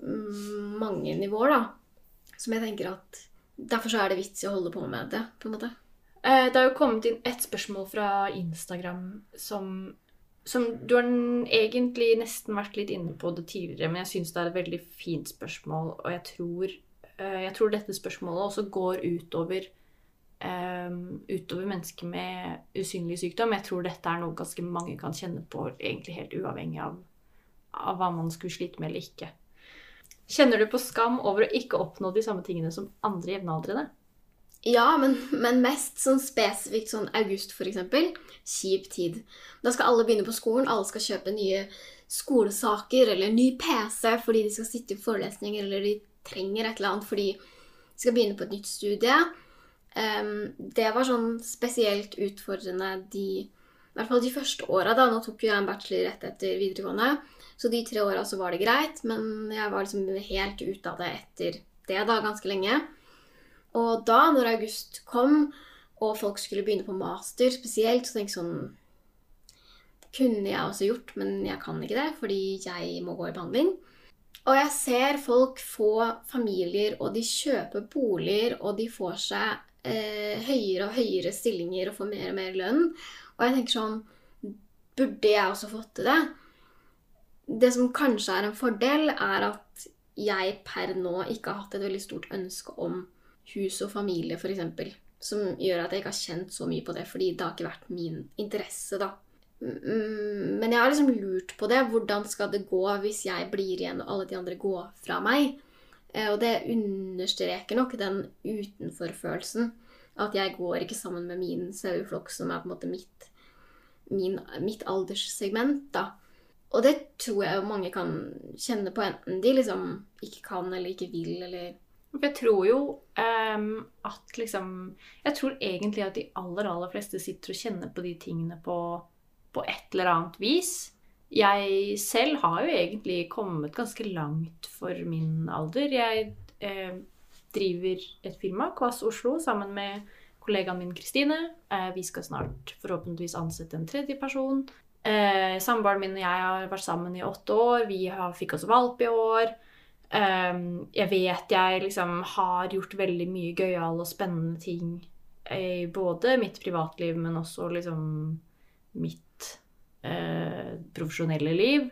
mm, mange nivåer, da. Som jeg tenker at Derfor så er det vits i å holde på med det, på en måte. Eh, Det har jo kommet inn et spørsmål fra Instagram som, som Du har egentlig nesten vært litt inne på det tidligere, men jeg syns det er et veldig fint spørsmål, og jeg tror, eh, jeg tror dette spørsmålet også går utover um, utover mennesker med usynlig sykdom. Jeg tror dette er noe ganske mange kan kjenne på, egentlig helt uavhengig av, av hva man skulle slite med eller ikke. Kjenner du på skam over å ikke oppnå de samme tingene som andre jevnaldrende? Ja, men, men mest sånn spesifikt sånn august, eksempel. Kjip tid. Da skal alle begynne på skolen. Alle skal kjøpe nye skolesaker eller ny PC fordi de skal sitte i forelesninger eller de trenger et eller annet fordi de skal begynne på et nytt studie. Um, det var sånn spesielt utfordrende de I hvert fall de første åra. Nå tok jo jeg en bachelor rett etter videregående, så de tre åra så var det greit. Men jeg var liksom helt ute av det etter det, da, ganske lenge. Og da, når august kom, og folk skulle begynne på master spesielt, så tenkte jeg sånn kunne jeg også gjort, men jeg kan ikke det, fordi jeg må gå i behandling. Og jeg ser folk få familier, og de kjøper boliger, og de får seg eh, høyere og høyere stillinger og får mer og mer lønn. Og jeg tenker sånn Burde jeg også fått til det? Det som kanskje er en fordel, er at jeg per nå ikke har hatt et veldig stort ønske om hus og familie, f.eks. Som gjør at jeg ikke har kjent så mye på det, fordi det har ikke vært min interesse, da. Mm, Men jeg har liksom lurt på det. Hvordan skal det gå hvis jeg blir igjen og alle de andre går fra meg? Eh, Og det understreker nok den utenforfølelsen. At jeg går ikke sammen med min saueflokk, som er på en måte mitt, min, mitt alderssegment, da. Og det tror jeg mange kan kjenne på, enten de liksom ikke kan eller ikke vil, eller jeg tror jo um, at liksom Jeg tror egentlig at de aller, aller fleste sitter og kjenner på de tingene på, på et eller annet vis. Jeg selv har jo egentlig kommet ganske langt for min alder. Jeg eh, driver et firma, Kvass Oslo, sammen med kollegaen min Kristine. Eh, vi skal snart forhåpentligvis ansette en tredje person. Eh, Samboeren min og jeg har vært sammen i åtte år. Vi har, fikk oss valp i år. Eh, jeg vet jeg liksom har gjort veldig mye gøyale og spennende ting i både mitt privatliv, men også liksom mitt eh, profesjonelle liv.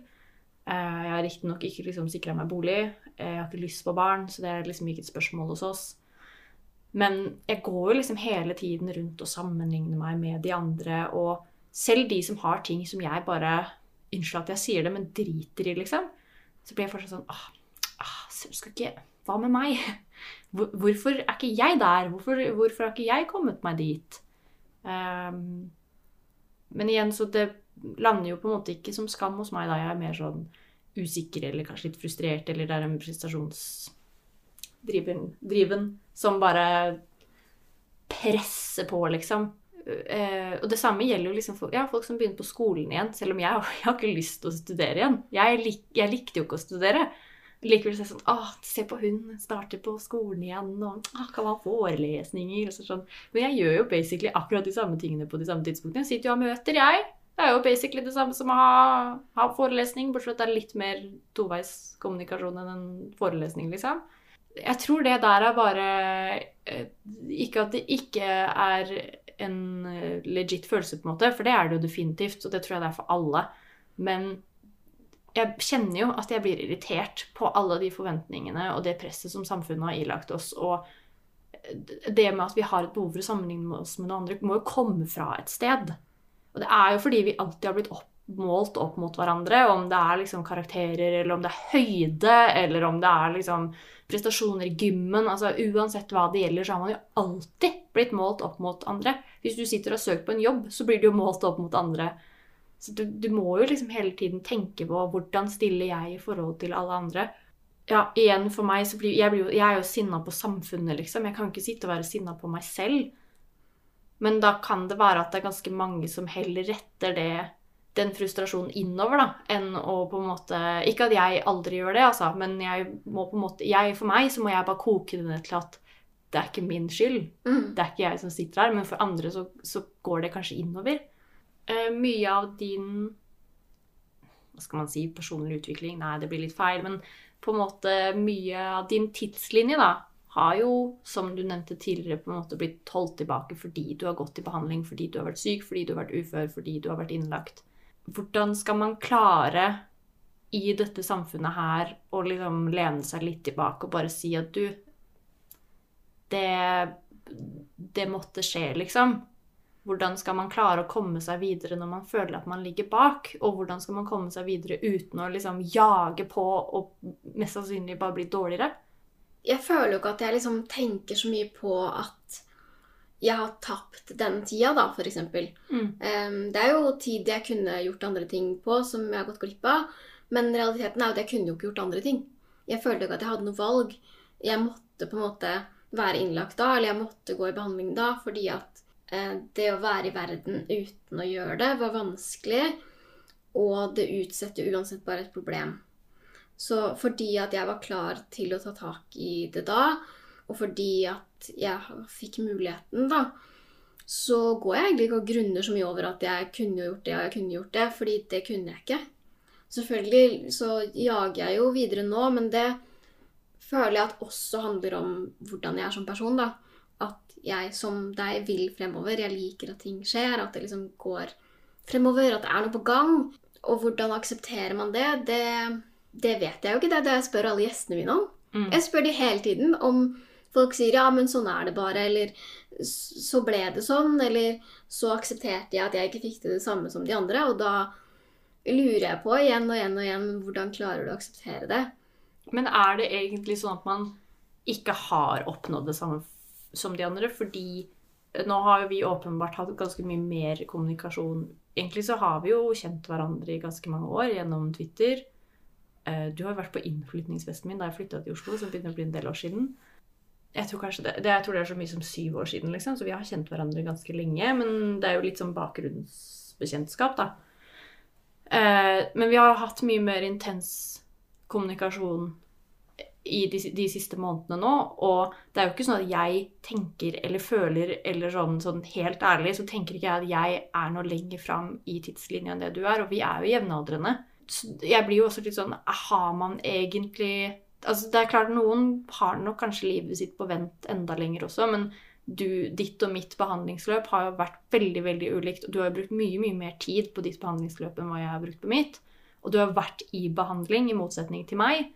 Eh, jeg har riktignok ikke liksom sikra meg bolig. Jeg har ikke lyst på barn, så det er liksom ikke et spørsmål hos oss. Men jeg går jo liksom hele tiden rundt og sammenligner meg med de andre. Og selv de som har ting som jeg bare Unnskyld at jeg sier det, men driter i, liksom. Så blir jeg fortsatt sånn ah, ah, skal ikke, Hva med meg? Hvorfor er ikke jeg der? Hvorfor, hvorfor har ikke jeg kommet meg dit? Um, men igjen, så det lander jo på en måte ikke som skam hos meg da jeg er mer sånn usikker eller kanskje litt frustrert, eller det er en prestasjonsdriven som bare presser på, liksom. Uh, og det samme gjelder jo liksom for, ja, folk som begynner på skolen igjen, selv om jeg, jeg har ikke lyst til å studere igjen. Jeg, lik, jeg likte jo ikke å studere. Likevel så er det sånn Å, se på hun starter på skolen igjen, og å, kan ha forelesninger og sånn. Men jeg gjør jo basically akkurat de samme tingene på de samme tidspunktene. Jeg sitter jo og møter, jeg. Det er jo basically det samme som å ha, ha forelesning, bortsett fra at det er litt mer toveiskommunikasjon enn en forelesning, liksom. Jeg tror det der er bare eh, Ikke at det ikke er en eh, legit følelse, på en måte, for det er det jo definitivt, og det tror jeg det er for alle. Men jeg kjenner jo at jeg blir irritert på alle de forventningene og det presset som samfunnet har ilagt oss. Og det med at vi har et behov for å sammenligne oss med noen andre, må jo komme fra et sted. Og det er jo fordi vi alltid har blitt opp, målt opp mot hverandre, om det er liksom karakterer, eller om det er høyde, eller om det er liksom prestasjoner i gymmen. altså Uansett hva det gjelder, så har man jo alltid blitt målt opp mot andre. Hvis du sitter og har søkt på en jobb, så blir du jo målt opp mot andre. Så du, du må jo liksom hele tiden tenke på hvordan stiller jeg i forhold til alle andre. Ja, igjen for meg så blir jeg, blir jo, jeg er jo sinna på samfunnet, liksom. Jeg kan ikke sitte og være sinna på meg selv. Men da kan det være at det er ganske mange som heller retter det, den frustrasjonen innover, da, enn å på en måte Ikke at jeg aldri gjør det, altså, men jeg må på en måte jeg, For meg så må jeg bare koke det ned til at det er ikke min skyld. Mm. Det er ikke jeg som sitter her, men for andre så, så går det kanskje innover. Uh, mye av din Hva skal man si personlig utvikling? Nei, det blir litt feil. Men på en måte mye av din tidslinje, da, har jo, som du nevnte tidligere, på en måte blitt holdt tilbake fordi du har gått i behandling, fordi du har vært syk, fordi du har vært ufør, fordi du har vært innlagt. Hvordan skal man klare i dette samfunnet her å liksom lene seg litt tilbake og bare si at du Det, det måtte skje, liksom. Hvordan skal man klare å komme seg videre når man føler at man ligger bak? Og hvordan skal man komme seg videre uten å liksom jage på og mest sannsynlig bare bli dårligere? jeg føler jo ikke at jeg liksom tenker så mye på at jeg har tapt den tida, da, f.eks. Mm. Um, det er jo tid jeg kunne gjort andre ting på, som jeg har gått glipp av. Men realiteten er jo at jeg kunne jo ikke gjort andre ting. Jeg følte ikke at jeg hadde noe valg. Jeg måtte på en måte være innlagt da, eller jeg måtte gå i behandling da, fordi at det å være i verden uten å gjøre det, var vanskelig. Og det utsetter uansett bare et problem. Så fordi at jeg var klar til å ta tak i det da, og fordi at jeg fikk muligheten, da, så går jeg egentlig ikke og grunner så mye over at jeg kunne gjort det og jeg kunne gjort det, fordi det kunne jeg ikke. Selvfølgelig så jager jeg jo videre nå, men det føler jeg at også handler om hvordan jeg er som person, da. Jeg som deg vil fremover. Jeg liker at ting skjer, at det liksom går fremover, at det er noe på gang. Og hvordan aksepterer man det? Det det vet jeg jo ikke. Det er det jeg spør alle gjestene mine om. Mm. Jeg spør de hele tiden om folk sier ja, men sånn er det bare, eller så ble det sånn, eller så aksepterte jeg at jeg ikke fikk til det samme som de andre, og da lurer jeg på igjen og igjen og igjen hvordan klarer du å akseptere det. Men er det egentlig sånn at man ikke har oppnådd det samme som de andre? Fordi nå har vi åpenbart hatt ganske mye mer kommunikasjon. Egentlig så har vi jo kjent hverandre i ganske mange år gjennom Twitter. Eh, du har jo vært på innflytningsfesten min da jeg flytta til Oslo, som begynner å bli en del år siden. Jeg tror, det, det, jeg tror det er så mye som syv år siden, liksom, så vi har kjent hverandre ganske lenge. Men det er jo litt sånn bakgrunnsbekjentskap, da. Eh, men vi har hatt mye mer intens kommunikasjon i de, de siste månedene nå. Og det er jo ikke sånn at jeg tenker eller føler eller sånn, sånn helt ærlig, så tenker ikke jeg at jeg er noe lenger fram i tidslinja enn det du er. Og vi er jo jevnaldrende. Jeg blir jo også litt sånn Har man egentlig Altså, det er klart noen har nok kanskje livet sitt på vent enda lenger også, men du, ditt og mitt behandlingsløp har jo vært veldig veldig ulikt. og Du har jo brukt mye mye mer tid på ditt behandlingsløp enn hva jeg har brukt på mitt. Og du har vært i behandling, i motsetning til meg.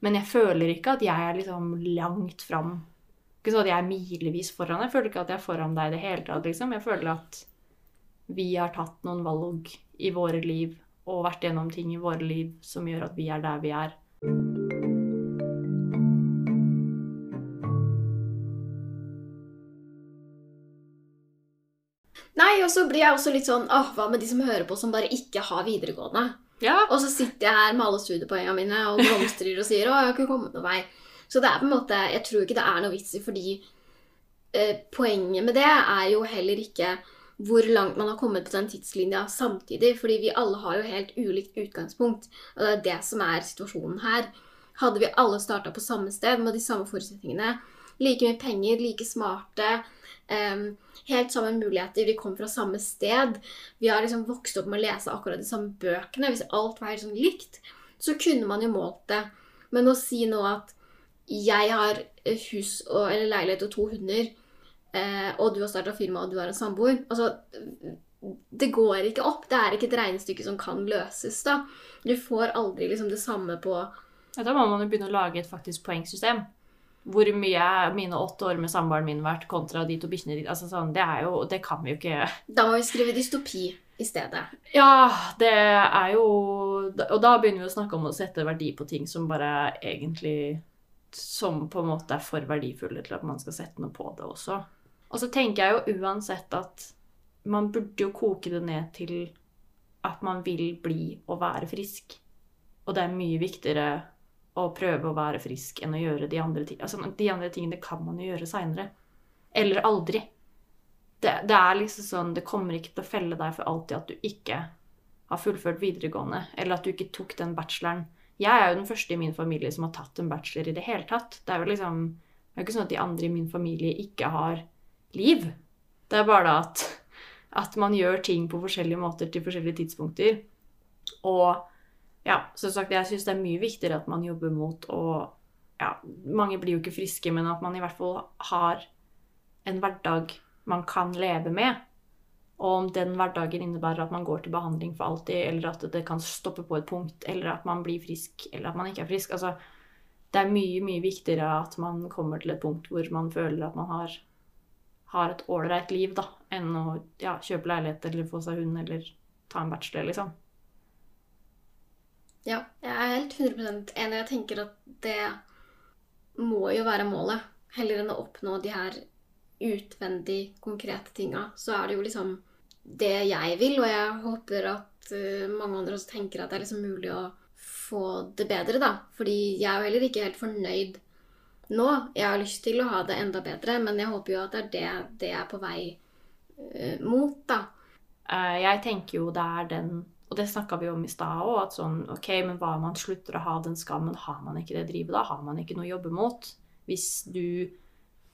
Men jeg føler ikke at jeg er liksom langt fram. Ikke sånn at jeg er milevis foran. Jeg føler ikke at jeg er foran deg i det hele tatt. liksom. Jeg føler at vi har tatt noen valg i våre liv og vært gjennom ting i våre liv som gjør at vi er der vi er. Nei, og så blir jeg også litt sånn Åh, hva med de som hører på som bare ikke har videregående? Ja, Og så sitter jeg her med alle studiepoengene mine og blomstrer og sier å, jeg har ikke kommet noen vei. Så det er på en måte, jeg tror ikke det er noe vits i, fordi eh, poenget med det er jo heller ikke hvor langt man har kommet på den tidslinja samtidig, fordi vi alle har jo helt ulikt utgangspunkt. Og det er det som er situasjonen her. Hadde vi alle starta på samme sted med de samme forutsetningene, like mye penger, like smarte, em, helt samme muligheter, vi kom fra samme sted, vi har liksom vokst opp med å lese akkurat de samme bøkene, hvis alt var helt sånn likt, så kunne man jo målt det. Men å si nå at jeg har hus og, eller leilighet og to hunder, eh, og du har starta firma og du har en samboer Altså, det går ikke opp. Det er ikke et regnestykke som kan løses, da. Du får aldri liksom det samme på Ja, Da må man jo begynne å lage et faktisk poengsystem. Hvor mye er mine åtte år med samboeren min verdt kontra de to bikkjene dine? Altså, sånn, det er jo Det kan vi jo ikke Da må vi skrive dystopi i stedet. Ja, det er jo Og da begynner vi å snakke om å sette verdi på ting som bare egentlig Som på en måte er for verdifulle til at man skal sette noe på det også. Og så tenker jeg jo uansett at man burde jo koke det ned til at man vil bli og være frisk. Og det er mye viktigere å prøve å være frisk enn å gjøre de andre tingene. Altså, de andre tingene kan man jo gjøre seinere. Eller aldri. Det, det er liksom sånn Det kommer ikke til å felle deg for alltid at du ikke har fullført videregående, eller at du ikke tok den bacheloren. Jeg er jo den første i min familie som har tatt en bachelor i det hele tatt. Det er jo liksom Det er jo ikke sånn at de andre i min familie ikke har liv. Det er bare at, at man gjør ting på forskjellige måter til forskjellige tidspunkter. Og ja, som sagt, jeg syns det er mye viktigere at man jobber mot å ja, Mange blir jo ikke friske, men at man i hvert fall har en hverdag man kan leve med. Og om den hverdagen innebærer at man går til behandling for alltid, eller at det kan stoppe på et punkt, eller at man blir frisk, eller at man ikke er frisk altså, Det er mye, mye viktigere at man kommer til et punkt hvor man føler at man har, har et ålreit liv, da, enn å ja, kjøpe leilighet eller få seg hund eller ta en bachelor, liksom. Ja, jeg er helt 100% enig. Jeg tenker at det må jo være målet. Heller enn å oppnå de her utvendig konkrete tinga, så er det jo liksom det jeg vil, og jeg håper at eh, mange andre også tenker at det er liksom mulig å få det bedre, da. Fordi jeg er jo heller ikke helt fornøyd nå. Jeg har lyst til å ha det enda bedre, men jeg håper jo at det er det, det jeg er på vei eh, mot, da. Eh, jeg tenker jo det er den Og det snakka vi om i stad òg, at sånn OK, men hva om man slutter å ha den skammen? Har man ikke det drivet da? Har man ikke noe å jobbe mot? Hvis du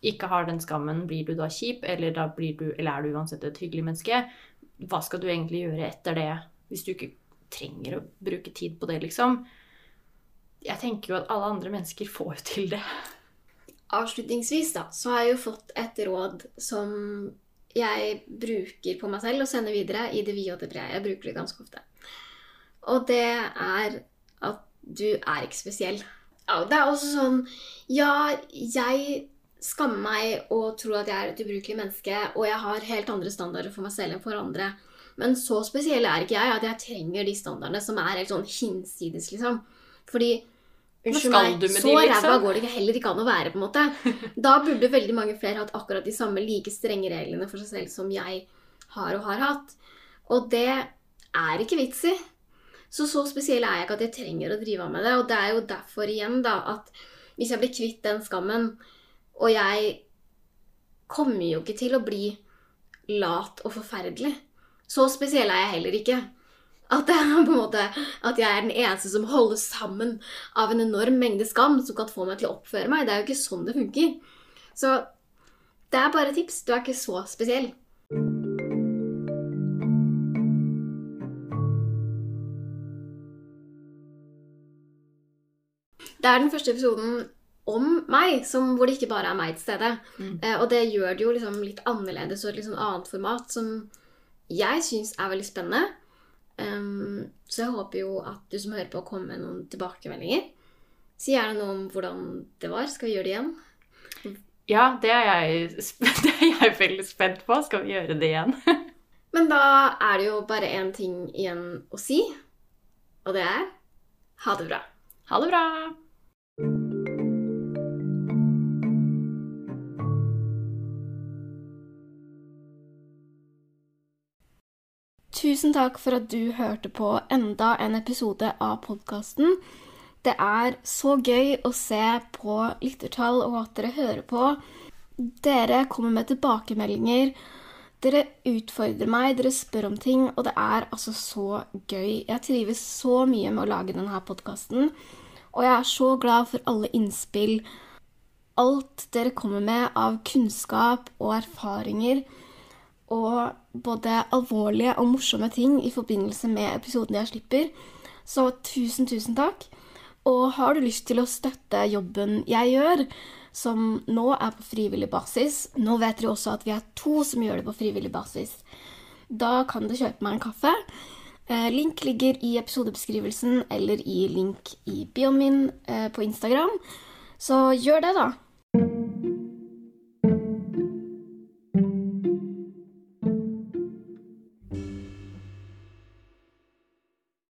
ikke har den skammen, blir du da kjip, eller, da du, eller er du uansett et hyggelig menneske? Hva skal du egentlig gjøre etter det, hvis du ikke trenger å bruke tid på det, liksom? Jeg tenker jo at alle andre mennesker får jo til det. Avslutningsvis da, så har jeg jo fått et råd som jeg bruker på meg selv og sender videre i det vide og det brede. Jeg bruker det ganske ofte. Og det er at du er ikke spesiell. Ja, det er også sånn Ja, jeg skammer meg og tror at jeg er et ubrukelig menneske, og jeg har helt andre standarder for meg selv enn for andre. Men så spesiell er ikke jeg at jeg trenger de standardene som er helt sånn hinsides, liksom. Fordi Unnskyld meg, så ræva liksom? går det ikke, heller ikke an å være, på en måte. Da burde veldig mange flere hatt akkurat de samme like strenge reglene for seg selv som jeg har og har hatt. Og det er ikke vits i. Så så spesiell er jeg ikke at jeg trenger å drive av med det. Og det er jo derfor igjen da at hvis jeg blir kvitt den skammen, og jeg kommer jo ikke til å bli lat og forferdelig. Så spesiell er jeg heller ikke. At, er på en måte, at jeg er den eneste som holdes sammen av en enorm mengde skam som kan få meg til å oppføre meg. Det er jo ikke sånn det funker. Så det er bare tips. Du er ikke så spesiell. Det er den første episoden om meg, som, hvor det ikke bare er meg til stede. Mm. Eh, og det gjør det jo liksom litt annerledes og et sånn annet format som jeg syns er veldig spennende. Ehm, så jeg håper jo at du som hører på, kommer med noen tilbakemeldinger. Si gjerne noe om hvordan det var. Skal vi gjøre det igjen? Ja, det er jeg, det er jeg veldig spent på. Skal vi gjøre det igjen? Men da er det jo bare én ting igjen å si, og det er ha det bra. Ha det bra! Tusen takk for at du hørte på enda en episode av podkasten. Det er så gøy å se på lyttertall og at dere hører på. Dere kommer med tilbakemeldinger. Dere utfordrer meg, dere spør om ting, og det er altså så gøy. Jeg trives så mye med å lage denne podkasten, og jeg er så glad for alle innspill. Alt dere kommer med av kunnskap og erfaringer og både alvorlige og morsomme ting i forbindelse med episodene jeg slipper. Så tusen, tusen takk. Og har du lyst til å støtte jobben jeg gjør, som nå er på frivillig basis Nå vet dere også at vi er to som gjør det på frivillig basis. Da kan du kjøpe meg en kaffe. Eh, Link ligger i episodebeskrivelsen eller i link i bioen min eh, på Instagram. Så gjør det, da.